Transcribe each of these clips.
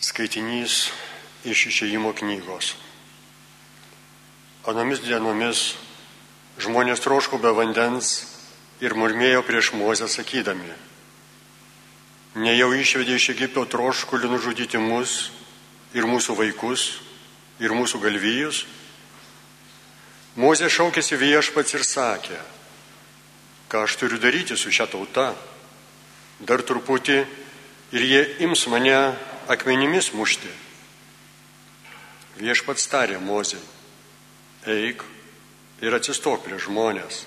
Skaitinys iš išėjimo knygos. Anomis dienomis žmonės troško be vandens ir murmėjo prieš Mozę sakydami, nejau išvedė iš Egipto troškulį nužudyti mus ir mūsų vaikus ir mūsų galvijus. Mozė šaukėsi viešpats ir sakė, ką aš turiu daryti su šia tauta. Dar truputį ir jie ims mane akmenimis mušti. Viešpats tarė Mozė, eik ir atsistok prie žmonės.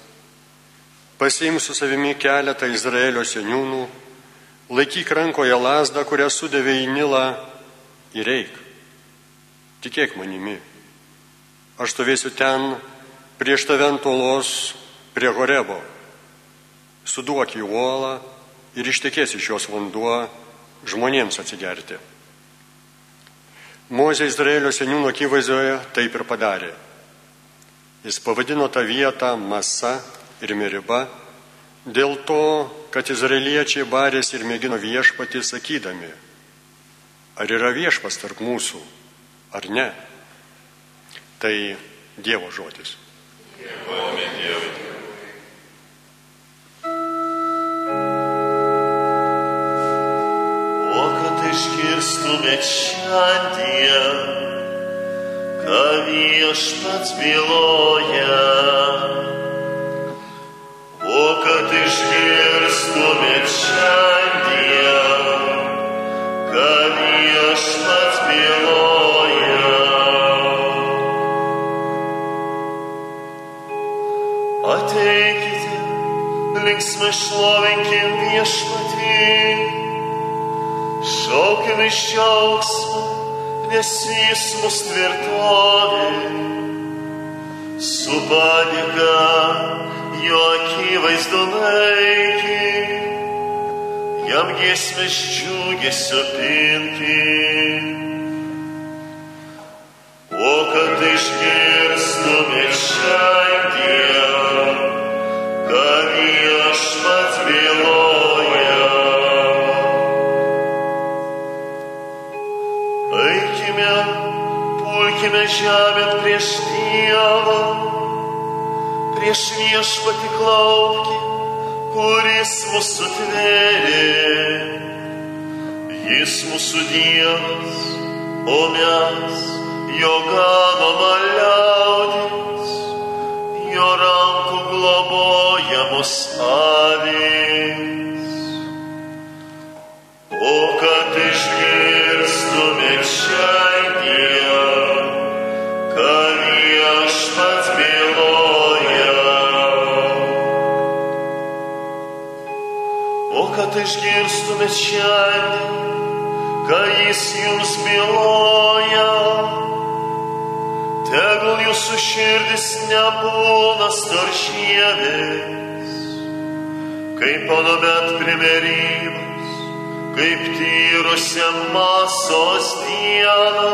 Pasiim su savimi keletą Izraelio seniūnų, laikyk rankoje lasdą, kurią sudavė į Nilą ir eik. Tikėk manimi. Aš stovėsiu ten prieš tave ant olos prie Horebo. Suduok į uolą ir ištekės iš jos vanduo žmonėms atsigerti. Mozė Izraelio seniūno akivaizdoje taip ir padarė. Jis pavadino tą vietą Masa ir Miriba dėl to, kad izraeliečiai barėsi ir mėgino viešpatį sakydami, ar yra viešpas tarp mūsų, ar ne. Tai Dievo žodis. Dėkojame Dievui. Išgirstumėt šiandien, ką viešpats byloja. O kad išgirstumėt šiandien, ką viešpats byloja. Ateikite, linksmai šlovinkim viešpatį. Šaukim iš džiaugsmo, nes jis mus tvirtovė. Su padėka jo akivaizdu naiki, jam giesmės džiugesio pinki. O kad išgirstumėt šiandien, ką viešpats byloja. Eikime, pulkime žemę prieš Dievą, prieš viešpatį klaukį, kuris mūsų tvėrė. Jis mūsų Dievas, o mes jo ganoma liaudis, jo rankų globojamos avys. O kad išgirstumėt šiandien, kad išgirstumėt šiandien, ką jis jums byloja. Tegul jūsų širdis nebūna staršievės, kaip anuomet primerybas, kaip tyrose masos diena,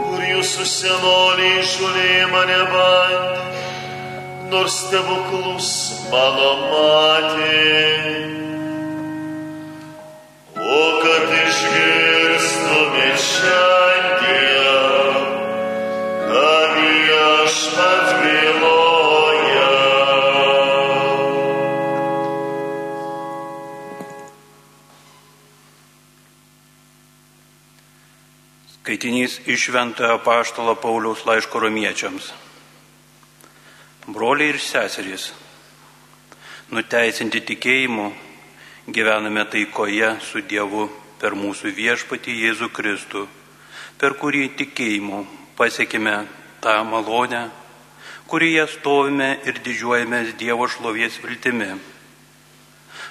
kur jūsų senoliai žuliai mane bandė, nors stebuklus mano matė. Skaitinys iš Šventojo Paštalo Pauliaus laiško romiečiams. Broliai ir seserys, nuteisinti tikėjimu, gyvename taikoje su Dievu per mūsų viešpatį Jėzų Kristų, per kurį tikėjimu pasiekime tą malonę, kurioje stovime ir didžiuojamės Dievo šlovės viltimi.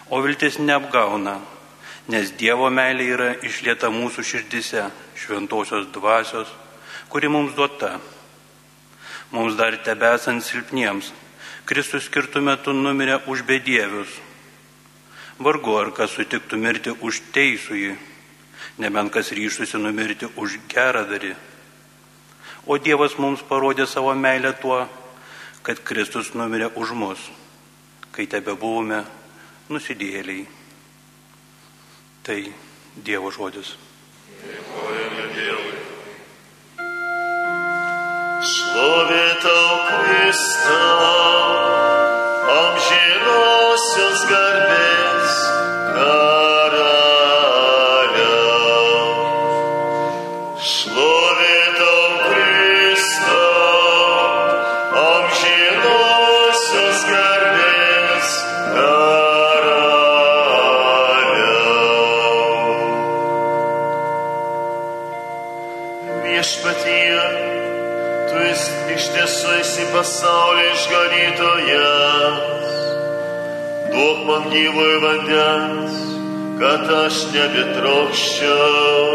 O viltis neapgauna, nes Dievo meilė yra išlieta mūsų širdise šventosios dvasios, kuri mums duota. Mums dar tebesant silpniems, Kristus skirtų metu numirė už bedievius. Vargu ar kas sutiktų mirti už teisųjį, nebent kas ryštusi numirti už geradarį. O Dievas mums parodė savo meilę tuo, kad Kristus numirė už mus, kai tebe buvome nusidėliai. Tai Dievo žodis. Šlovė tau Kristau, amžinosios garbės karaliau. Šlovė tau Kristau, amžinosios garbės karaliau. Viešpatie, tu esi iš tiesų esi pasaulio išganytojas. Duok man gyvojo vandens, kad aš nebetrokščiau.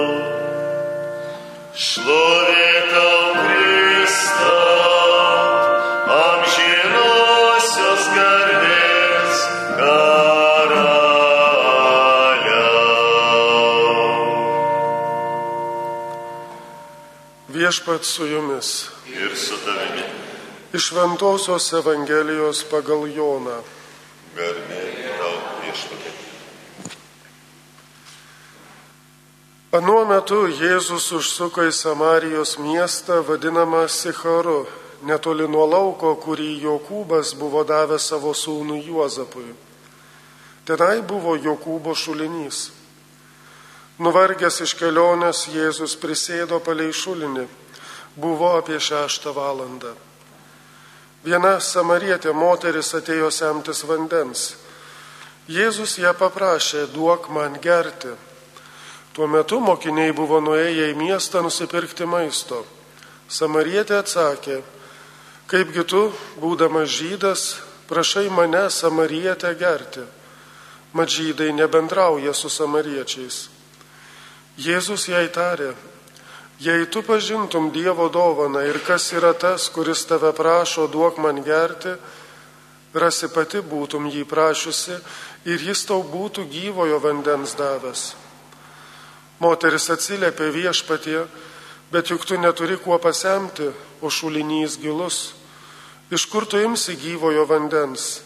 Šlovė tau Kristau, amžinosios garbės karaliau. Viešpat su jumis. Su tavimi Iš Ventosios Evangelijos pagal Joną. garbė tau viešpatie. Anuo metu Jėzus užsuko į Samarijos miestą vadinamą Sicharu, netoli nuo lauko, kurį Jokūbas buvo davęs savo sūnui Juozapui. Tenai buvo Jokūbo šulinys. Nuvargęs iš kelionės Jėzus prisėdo palei šulinį. Buvo apie šeštą valandą. Viena samarietė moteris atėjo semtis vandens. Jėzus ją paprašė, duok man gerti. Tuo metu mokiniai buvo nuėję į miestą nusipirkti maisto. Samarietė atsakė, kaipgi tu, būdamas žydas, prašai mane samarietę gerti. Mat žydai nebendrauja su samariečiais. Jėzus jai tarė, jei tu pažintum Dievo dovaną ir kas yra tas, kuris tave prašo, duok man gerti, rasi pati būtum jį prašiusi ir jis tau būtų gyvojo vandens davęs. Moteris atsiliepė viešpatie, bet juk tu neturi kuo pasemti, o šulinys gilus. Iš kur tu imsi gyvojo vandens?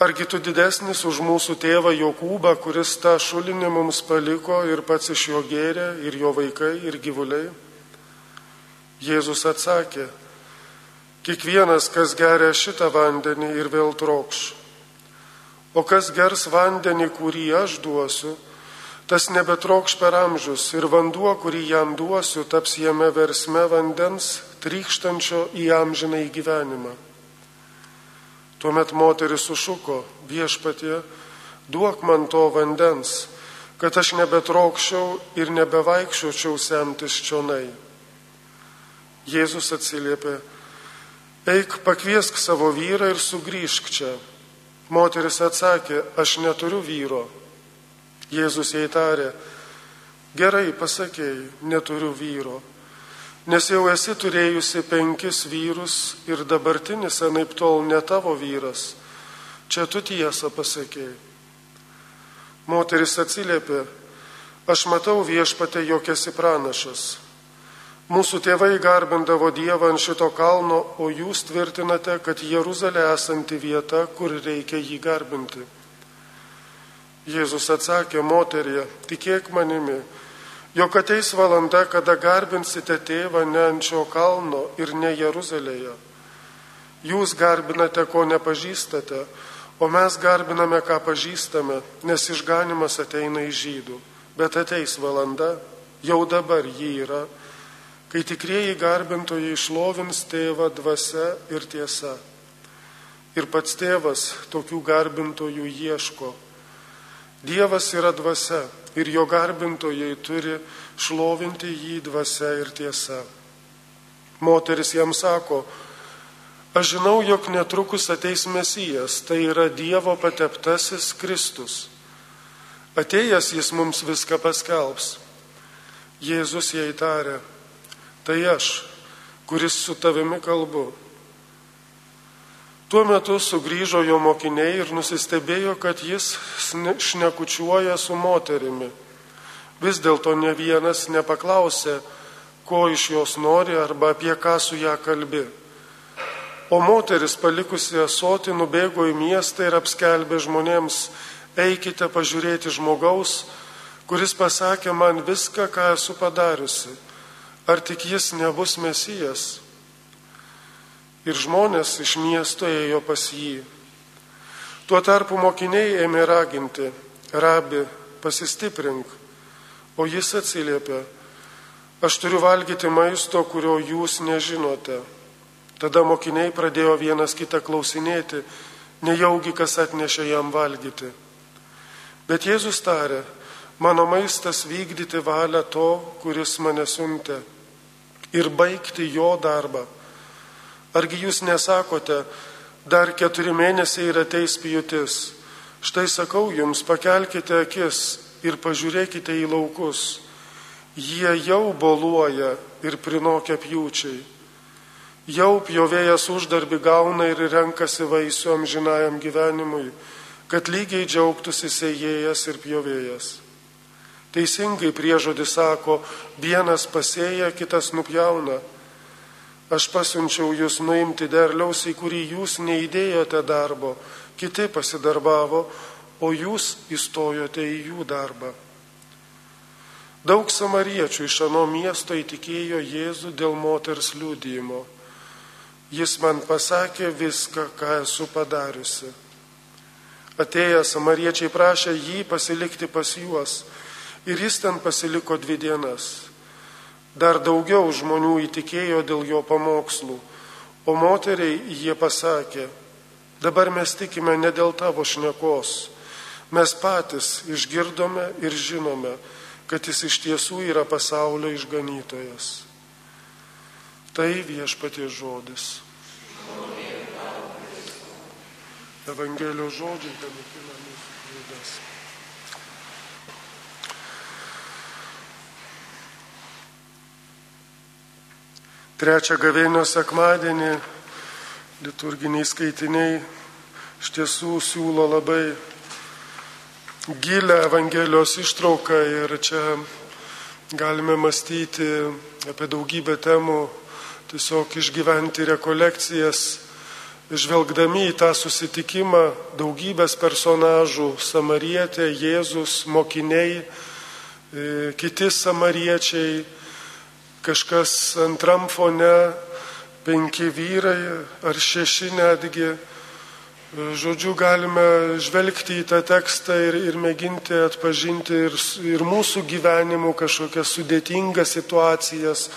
Argi tu didesnis už mūsų tėvą Jokūbą, kuris tą šulinį mums paliko ir pats iš jo gėrė, ir jo vaikai, ir gyvuliai? Jėzus atsakė, kiekvienas, kas geria šitą vandenį ir vėl trokš. O kas gers vandenį, kurį aš duosiu, tas nebetrokš per amžius ir vanduo, kurį jam duosiu, taps jame versme vandens, trykštančio į amžiną į gyvenimą. Tuomet moteris sušuko, viešpatie, duok man to vandens, kad aš nebetrokščiau ir nebevaikščiočiau semtis čionai. Jėzus atsiliepė, eik pakviesk savo vyrą ir sugrįžk čia. Moteris atsakė, aš neturiu vyro. Jėzus jai tarė, gerai pasakėjai, neturiu vyro, nes jau esi turėjusi penkis vyrus ir dabartinis anaip tol ne tavo vyras. Čia tu tiesą pasakėjai. Moteris atsiliepė, aš matau viešpate, jog esi pranašas. Mūsų tėvai garbindavo Dievą ant šito kalno, o jūs tvirtinate, kad Jeruzalė esanti vieta, kur reikia jį garbinti. Jėzus atsakė, moterie, tikėk manimi, jog ateis valanda, kada garbinsite tėvą ne ant šio kalno ir ne Jeruzalėje. Jūs garbinate, ko nepažįstate, o mes garbiname, ką pažįstame, nes išganimas ateina iš žydų. Bet ateis valanda, jau dabar jį yra, kai tikrieji garbintojai išlovins tėvą dvasia ir tiesa. Ir pats tėvas tokių garbintojų ieško. Dievas yra dvasia ir jo garbintojai turi šlovinti jį dvasia ir tiesa. Moteris jam sako, aš žinau, jog netrukus ateis Mesijas, tai yra Dievo pateptasis Kristus. Atėjęs jis mums viską paskelbs. Jėzus jai tarė, tai aš, kuris su tavimi kalbu. Tuo metu sugrįžo jo mokiniai ir nusistebėjo, kad jis šnekučiuoja su moterimi. Vis dėlto ne vienas nepaklausė, ko iš jos nori arba apie ką su ją kalbi. O moteris palikusi asoti nubėgo į miestą ir apskelbė žmonėms, eikite pažiūrėti žmogaus, kuris pasakė man viską, ką esu padariusi. Ar tik jis nebus mesijas? Ir žmonės iš miesto ėjo pas jį. Tuo tarpu mokiniai ėmė raginti, rabi, pasistiprink, o jis atsiliepė, aš turiu valgyti maisto, kurio jūs nežinote. Tada mokiniai pradėjo vienas kitą klausinėti, nejaugi kas atnešė jam valgyti. Bet Jėzus tarė, mano maistas vykdyti valią to, kuris mane siuntė ir baigti jo darbą. Argi jūs nesakote, dar keturi mėnesiai ir ateis pjūtis. Štai sakau jums, pakelkite akis ir pažiūrėkite į laukus. Jie jau boluoja ir prinokia pjūčiai. Jau pjovėjas uždarbi gauna ir renkasi vaisių amžinajam gyvenimui, kad lygiai džiaugtųsi sėjėjas ir pjovėjas. Teisingai priežodį sako, vienas pasėja, kitas nupjauna. Aš pasiunčiau jūs nuimti derliaus, į kurį jūs neįdėjote darbo, kiti pasidarbavo, o jūs įstojote į jų darbą. Daug samariečių iš ano miesto įtikėjo Jėzų dėl moters liūdėjimo. Jis man pasakė viską, ką esu padariusi. Atėję samariečiai prašė jį pasilikti pas juos ir jis ten pasiliko dvi dienas. Dar daugiau žmonių įtikėjo dėl jo pamokslų, o moteriai jie pasakė, dabar mes tikime ne dėl tavo šnekos, mes patys išgirdome ir žinome, kad jis iš tiesų yra pasaulio išganytojas. Tai viešpatie žodis. Evangelijos žodžiai panaitina mūsų klaidas. Trečią gavėnio sekmadienį. Liturginiai skaitiniai iš tiesų siūlo labai gilę Evangelijos ištrauką ir čia galime mąstyti apie daugybę temų, tiesiog išgyventi rekolekcijas žvelgdami į tą susitikimą daugybės personažų - samarietė, Jėzus, mokiniai, e, kiti samariečiai, kažkas antram fone, penki vyrai ar šeši netgi. Žodžiu, galime žvelgti į tą tekstą ir, ir mėginti atpažinti ir, ir mūsų gyvenimų kažkokias sudėtingas situacijas,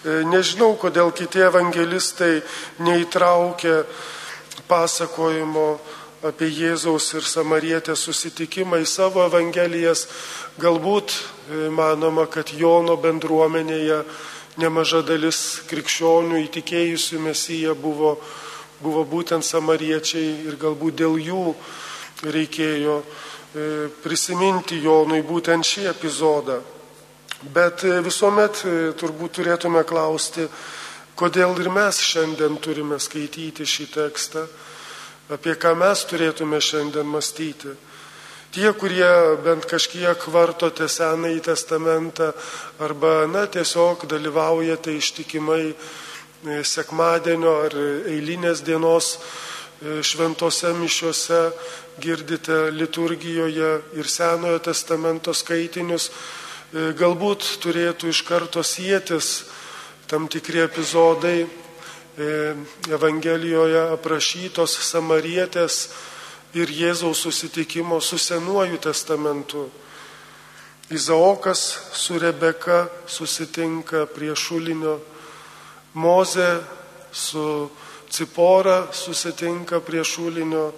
E, nežinau, kodėl kiti evangelistai neįtraukė pasakojimo apie Jėzaus ir Samarietės susitikimą į savo evangelijas. Galbūt e, manoma, kad Jono bendruomenėje nemaža dalis krikščionių įtikėjusių Mesiją buvo, buvo būtent samariečiai ir galbūt dėl jų reikėjo e, prisiminti Jonui būtent šį epizodą. Bet e, visuomet turbūt turėtume klausti, kodėl ir mes šiandien turime skaityti šį tekstą, apie ką mes turėtume šiandien mąstyti. Tie, kurie bent kažkiek vartote Senąjį testamentą arba, na, tiesiog dalyvaujate ištikimai e, sekmadienio ar eilinės dienos šventose mišiuose, girdite liturgijoje ir Senojo testamento skaitinius, E, galbūt turėtų iš karto sėtis tam tikri epizodai e, Evangelijoje aprašytos Samarietės ir Jėzaus susitikimo su Senuoju testamentu. Izaokas su Rebeka susitinka prie šulinio, Moze su Cipora susitinka prie šulinio,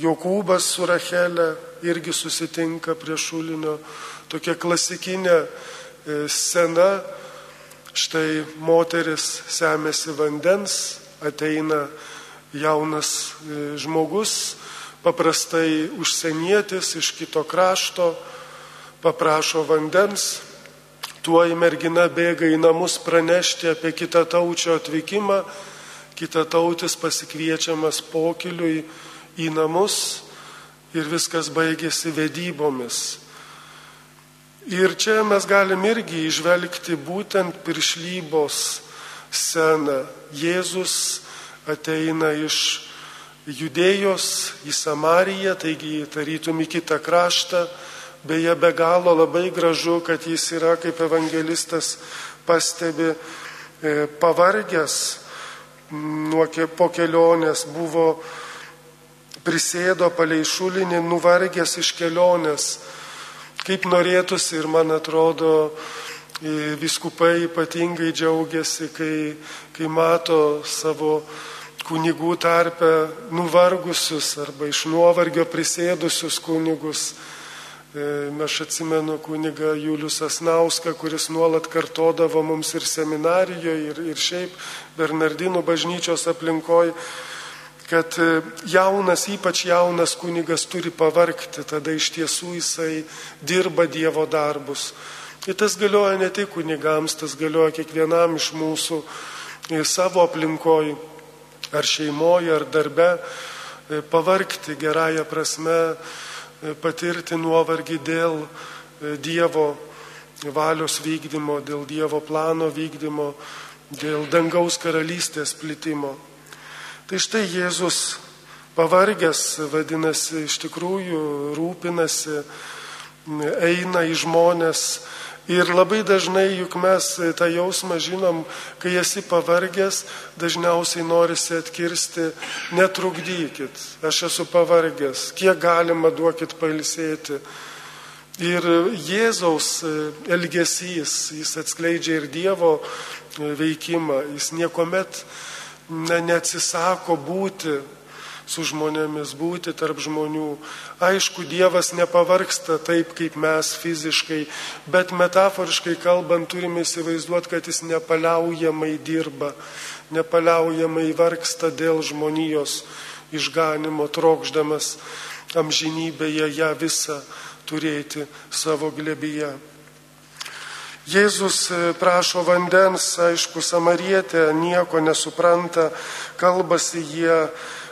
Jokūbas su Rachelė irgi susitinka prie šulinio tokia klasikinė e, scena. Štai moteris semėsi vandens, ateina jaunas e, žmogus, paprastai užsienietis iš kito krašto, paprašo vandens, tuoj mergina bėga į namus pranešti apie kitą taučio atvykimą, kita tautis pasikviečiamas pokiliui į namus ir viskas baigėsi vedybomis. Ir čia mes galim irgi išvelgti būtent piršlybos sceną. Jėzus ateina iš Judėjos į Samariją, taigi tarytum į kitą kraštą, Beje, be galo labai gražu, kad jis yra, kaip evangelistas pastebi, e, pavargęs nuo po kelionės, buvo prisėdo palei šulinį, nuvargęs iš kelionės, kaip norėtųsi ir man atrodo, viskupai ypatingai džiaugiasi, kai, kai mato savo kunigų tarpę nuvargusius arba iš nuovargio prisėdusius kunigus. E, aš atsimenu kuniga Julius Asnauską, kuris nuolat kartodavo mums ir seminarijoje, ir, ir šiaip Bernardinų bažnyčios aplinkoje, kad e, jaunas, ypač jaunas kunigas turi pavarkti, tada iš tiesų jisai dirba Dievo darbus. Ir tas galioja ne tik kunigams, tas galioja kiekvienam iš mūsų e, savo aplinkoje, ar šeimoje, ar darbe, pavarkti gerąją prasme patirti nuovargį dėl e, Dievo valios vykdymo, dėl Dievo plano vykdymo, dėl dangaus karalystės plitimo. Tai štai Jėzus pavargęs, vadinasi, iš tikrųjų rūpinasi, eina į žmonės, Ir labai dažnai juk mes tą jausmą žinom, kai esi pavargęs, dažniausiai norisi atkirsti, netrukdykit, aš esu pavargęs, kiek galima duokit pailsėti. Ir Jėzaus elgesys, jis atskleidžia ir Dievo veikimą, jis niekuomet ne, neatsisako būti su žmonėmis, būti tarp žmonių. Aišku, Dievas nepavarksta taip, kaip mes fiziškai, bet metaforiškai kalbant turime įsivaizduoti, kad jis nepaliaujamai dirba, nepaliaujamai vargsta dėl žmonijos išganimo, trokšdamas amžinybėje ją visą turėti savo glebyje. Jėzus e, prašo vandens, aišku, samarietė nieko nesupranta, kalbasi jie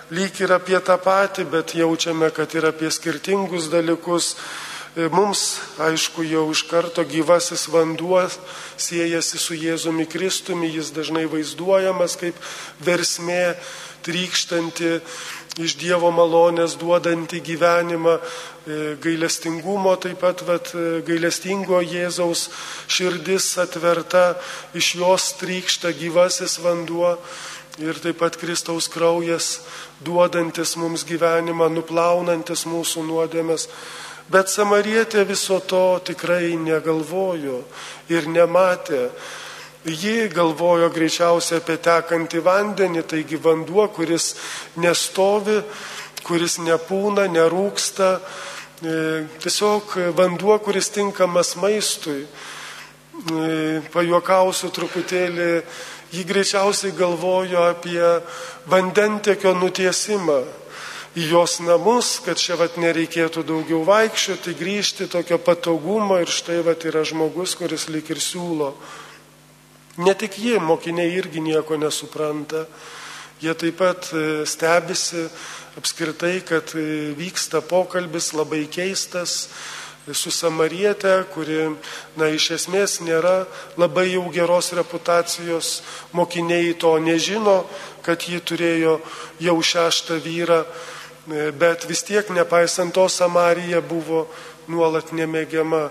lyg ir apie tą patį, bet jaučiame, kad ir apie skirtingus dalykus. E, mums, aišku, jau iš karto gyvasis vanduo siejasi su Jėzumi Kristumi, jis dažnai vaizduojamas kaip versmė trykštanti iš Dievo malonės duodanti gyvenimą, e, gailestingumo taip pat, vat, e, gailestingo Jėzaus širdis atverta, iš jos trykšta gyvasis vanduo ir taip pat Kristaus kraujas duodantis mums gyvenimą, nuplaunantis mūsų nuodėmės. Bet samarietė viso to tikrai negalvojo ir nematė. Ji galvojo greičiausiai apie tekantį vandenį, taigi vanduo, kuris nestovi, kuris nepūna, nerūksta, e, tiesiog vanduo, kuris tinkamas maistui. E, pajuokausiu truputėlį Ji greičiausiai galvojo apie vandentekio nutiesimą į jos namus, kad čia vat nereikėtų daugiau vaikščioti, grįžti tokio patogumo ir štai vat yra žmogus, kuris lik ir siūlo. Ne tik jie, mokiniai irgi nieko nesupranta, jie taip pat e, stebisi apskritai, kad e, vyksta pokalbis labai keistas, su Samarietė, kuri, na, iš esmės nėra labai jau geros reputacijos, mokiniai to nežino, kad ji turėjo jau šeštą vyrą, e, bet vis tiek, nepaisant to, Samarija buvo nuolat nemėgiama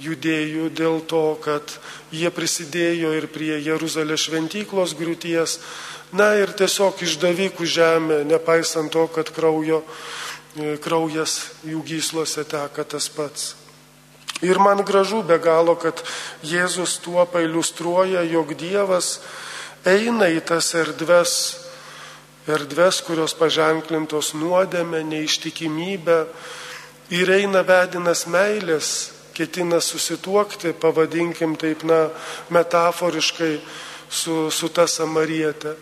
judėjų dėl to, kad jie prisidėjo ir prie Jeruzalės šventyklos griūties, na ir tiesiog išdavykų žemė, nepaisant to, kad kraujo E, kraujas jų gyslose teka tas pats. Ir man gražu be galo, kad Jėzus tuo pailustruoja, jog Dievas eina į tas erdves, erdves, kurios paženklintos nuodėme, neištikimybę ir eina vedinas meilės, ketina susituokti, pavadinkim taip, na, metaforiškai su, su ta samarietė.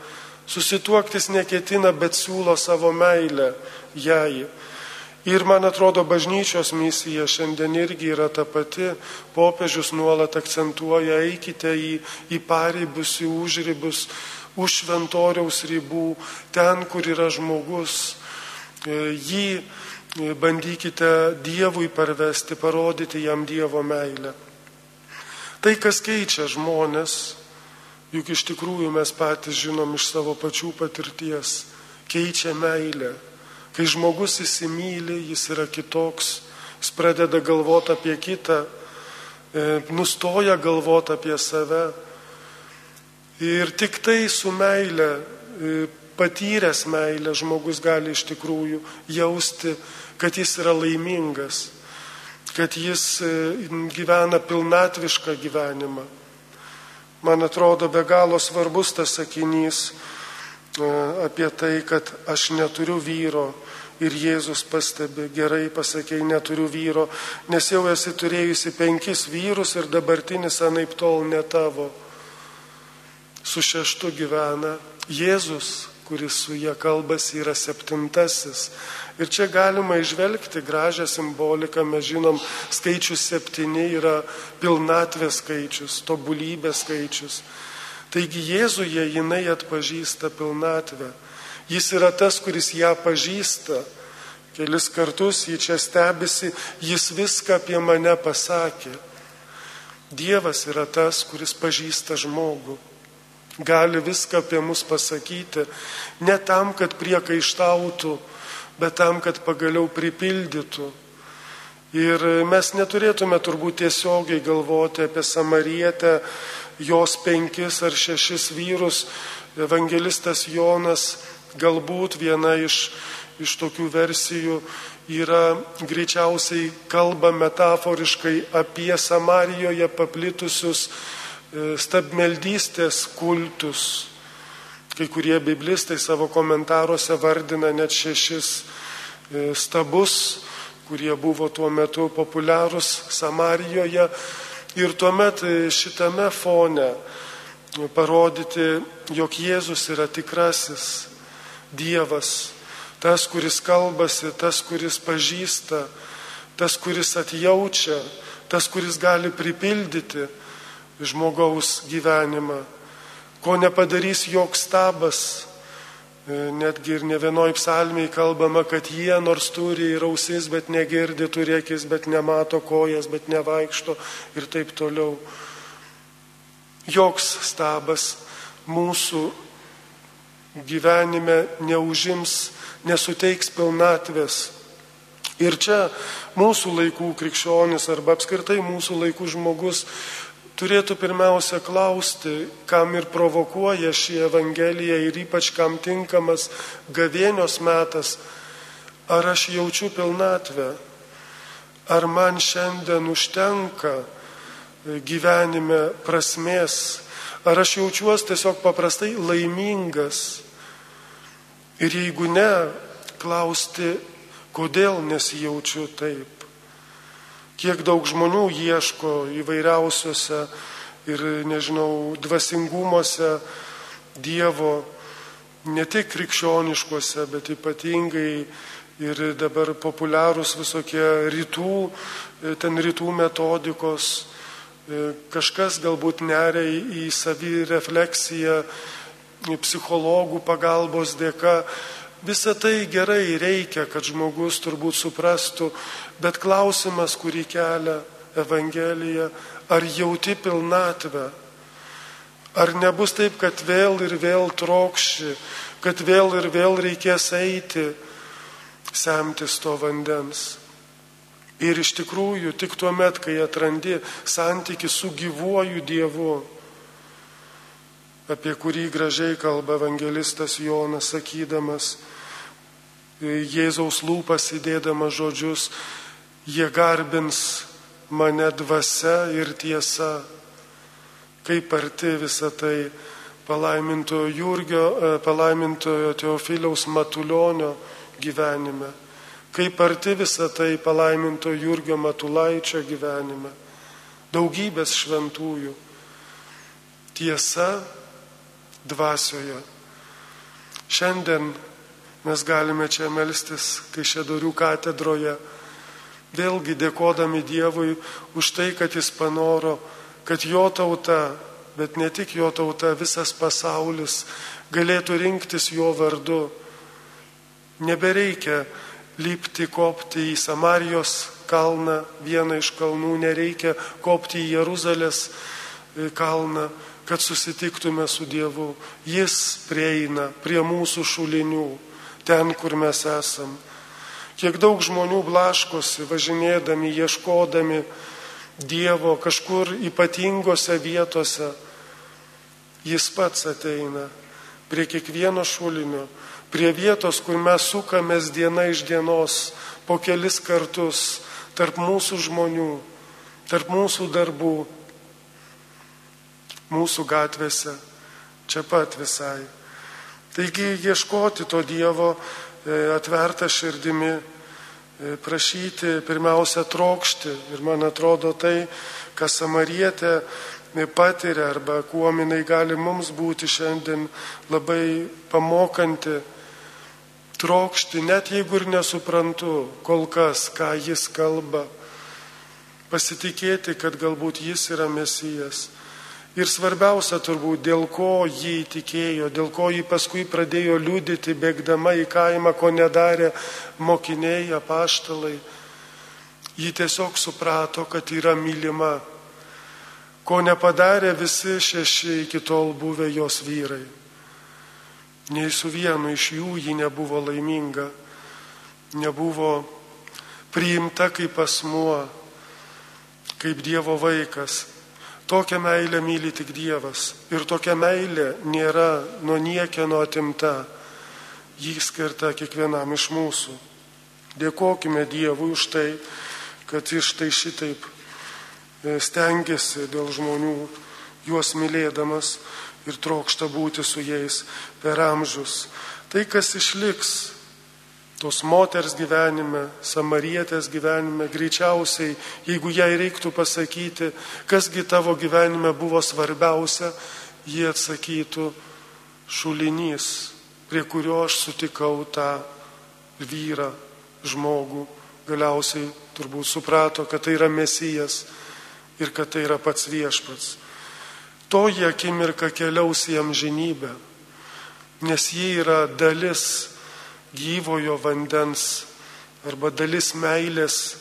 Susituoktis neketina, bet siūlo savo meilę jai. Ir man atrodo, bažnyčios misija šiandien irgi yra ta pati. Popiežius nuolat akcentuoja, eikite į, į paribus, į užribus, už šventoriaus ribų, ten, kur yra žmogus. E, jį bandykite Dievui parvesti, parodyti jam Dievo meilę. Tai, kas keičia žmonės, juk iš tikrųjų mes patys žinom iš savo pačių patirties, keičia meilę Kai žmogus įsimylė, jis yra kitoks, Jis pradeda galvoti apie kitą, e, nustoja galvoti apie save. Ir tik tai su meile, e, patyręs meilę žmogus gali iš tikrųjų jausti, kad jis yra laimingas, kad jis e, gyvena pilnatvišką gyvenimą. Man atrodo be galo svarbus tas sakinys apie tai, kad aš neturiu vyro, Ir Jėzus pastebi, gerai pasakėjai, neturiu vyro, nes jau esi turėjusi penkis vyrus ir dabartinis anaip tol ne tavo. Su šeštu gyvena Jėzus, kuris su jie kalbasi, yra septintasis. Ir čia galima išvelgti gražią simboliką, mes žinom, skaičius septyni yra pilnatvės skaičius, tobulybės skaičius. Taigi Jėzuje jinai atpažįsta pilnatvę. Jis yra tas, kuris ją pažįsta. Kelis kartus jį čia stebisi, jis viską apie mane pasakė. Dievas yra tas, kuris pažįsta žmogų. Gali viską apie mus pasakyti, ne tam, kad priekaištautų, bet tam, kad pagaliau pripildytų. Ir mes neturėtume turbūt tiesiogiai galvoti apie Samarietę, jos penkis ar šešis vyrus. Evangelistas Jonas Galbūt viena iš, iš tokių versijų yra greičiausiai kalba metaforiškai apie Samarijoje paplitusius stabmeldystės kultus. Kai kurie biblistai savo komentaruose vardina net šešis e, stabus, kurie buvo tuo metu populiarūs Samarijoje. Ir tuomet e, šitame fone parodyti, jog Jėzus yra tikrasis Dievas, tas, kuris kalbasi, tas, kuris pažįsta, tas, kuris atjaučia, tas, kuris gali pripildyti žmogaus gyvenimą, ko nepadarys joks stabas. E, netgi ir ne vienoj psalmiai kalbama, kad jie nors turi ir ausis, bet negirdi, turi akis, bet nemato kojas, bet nevaikšto ir taip toliau. Joks stabas mūsų gyvenime neužims, nesuteiks pilnatvės. Ir čia mūsų laikų krikščionis arba apskritai mūsų laikų žmogus turėtų pirmiausia klausti, kam ir provokuoja šį Evangeliją ir ypač kam tinkamas gavėnios metas, ar aš jaučiu pilnatvę, ar man šiandien užtenka gyvenime prasmės, ar aš jaučiuosi tiesiog paprastai laimingas Ir jeigu ne, klausti, kodėl nesijaučiu taip. Kiek daug žmonių ieško įvairiausiose ir, nežinau, dvasingumuose Dievo, ne tik krikščioniškuose, bet ypatingai ir dabar populiarūs visokie rytų, ten rytų metodikos. Kažkas galbūt neria į savirefleksiją psichologų pagalbos dėka. Visą tai gerai reikia, kad žmogus turbūt suprastų, bet klausimas, kurį kelia Evangelija, ar jauti pilnatvę? Ar nebus taip, kad vėl ir vėl trokši, kad vėl ir vėl reikės eiti, semtis to vandens? Ir iš tikrųjų, tik tuo met, kai atrandi santyki su gyvuoju Dievu, apie kurį gražiai kalba evangelistas Jonas, sakydamas, Jėzaus lūpas įdėdamas žodžius, jie garbins mane dvasia ir tiesa, kaip arti visą tai palaimintojo Jurgio, e, palaimintojo Teofiliaus Matulionio gyvenime, kaip arti visą tai palaimintojo Jurgio Matulaičio gyvenime, daugybės šventųjų. Tiesa dvasioje. Šiandien mes galime čia melstis Kaišėdorių katedroje, vėlgi dėkodami Dievui už tai, kad Jis panoro, kad jo tauta, bet ne tik jo tauta, visas pasaulis galėtų rinktis jo vardu. Nebereikia lipti, kopti į Samarijos kalną, vieną iš kalnų, nereikia kopti į Jeruzalės e, kalną kad susitiktume su Dievu. Jis prieina prie mūsų šulinių, ten, kur mes esam. Kiek daug žmonių blaškosi, važinėdami, ieškodami Dievo kažkur ypatingose vietose. Jis pats ateina prie kiekvieno šulinio, prie vietos, kur mes sukamės diena iš dienos po kelis kartus tarp mūsų žmonių, tarp mūsų darbų, mūsų gatvėse, čia pat visai. Taigi ieškoti to Dievo e, atvertą širdimi E, prašyti, pirmiausia, trokšti. Ir man atrodo tai, ką samarietė e, patiria arba kuo jinai gali mums būti šiandien labai pamokanti, trokšti, net jeigu ir nesuprantu kol kas, ką jis kalba, pasitikėti, kad galbūt jis yra mesijas Ir svarbiausia turbūt, dėl ko jį įtikėjo, dėl ko jį paskui pradėjo liūdyti, bėgdama į kaimą, ko nedarė mokiniai, apaštalai. Ji tiesiog suprato, kad yra mylima, ko nepadarė visi šeši iki tol buvę jos vyrai. Nei su vienu iš jų ji nebuvo laiminga, nebuvo priimta kaip asmuo, kaip Dievo vaikas, Tokią meilę myli tik Dievas. Ir tokia meilė nėra nuo niekieno atimta. Jį skirta kiekvienam iš mūsų. Dėkojime Dievui už tai, kad iš tai šitaip e, stengiasi dėl žmonių, juos mylėdamas ir trokšta būti su jais per amžius. Tai, kas išliks tos moters gyvenime, samarietės gyvenime, greičiausiai, jeigu jai reiktų pasakyti, kasgi tavo gyvenime buvo svarbiausia, jie atsakytų šulinys, prie kurio aš sutikau tą vyrą, žmogų, galiausiai turbūt suprato, kad tai yra mesijas ir kad tai yra pats viešpats. Toji akimirka keliaus į amžinybę, nes ji yra dalis gyvojo vandens arba dalis meilės,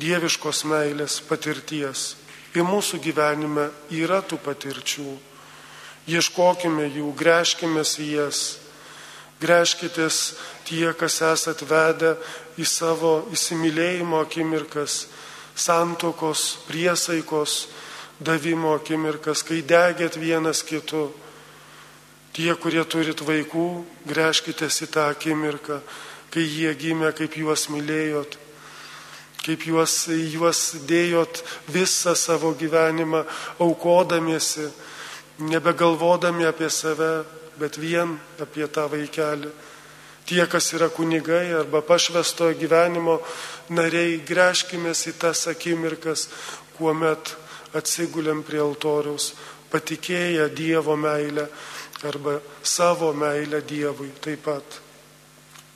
dieviškos meilės patirties. Ir mūsų gyvenime yra tų patirčių. Ieškokime jų, greškime į jas. Greškitės tie, kas esat vedę į savo įsimylėjimo akimirkas, santokos, priesaikos davimo akimirkas, kai degėt vienas kitu Tie, kurie turit vaikų, greškitės į tą akimirką, kai jie gimė, kaip juos mylėjot, kaip juos, juos dėjot visą savo gyvenimą, aukodamiesi, nebegalvodami apie save, bet vien apie tą vaikelį. Tie, kas yra kunigai arba pašvesto gyvenimo nariai, greškimės į tas akimirkas, kuomet atsigulėm prie altoriaus, patikėję Dievo meilę arba savo meilę Dievui taip pat.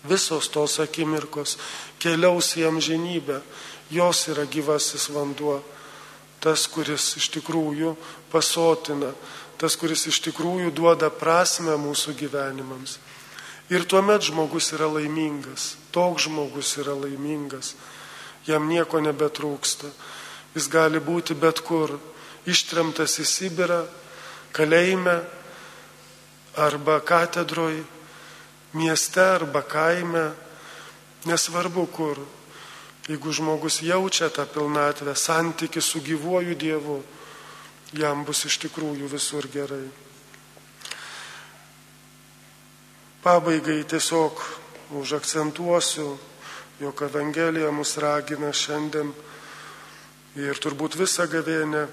Visos tos akimirkos keliaus į amžinybę, jos yra gyvasis vanduo, tas, kuris iš tikrųjų pasotina, tas, kuris iš tikrųjų duoda prasme mūsų gyvenimams. Ir tuomet žmogus yra laimingas, toks žmogus yra laimingas, jam nieko nebetrūksta, jis gali būti bet kur, ištremtas į Sibirą, kalėjime, arba katedroj, mieste arba kaime, nesvarbu kur. Jeigu žmogus jaučia tą pilnatvę, santyki su gyvuoju Dievu, jam bus iš tikrųjų visur gerai. Pabaigai tiesiog užakcentuosiu, jog Evangelija mus ragina šiandien ir turbūt visą gavėnę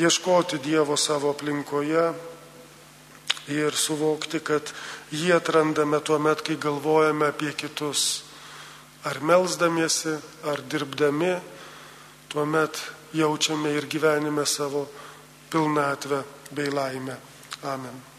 ieškoti Dievo savo aplinkoje, ir suvokti, kad jį atrandame tuo met, kai galvojame apie kitus. Ar melzdamiesi, ar dirbdami, tuo met jaučiame ir gyvenime savo pilnatvę bei laimę. Amen.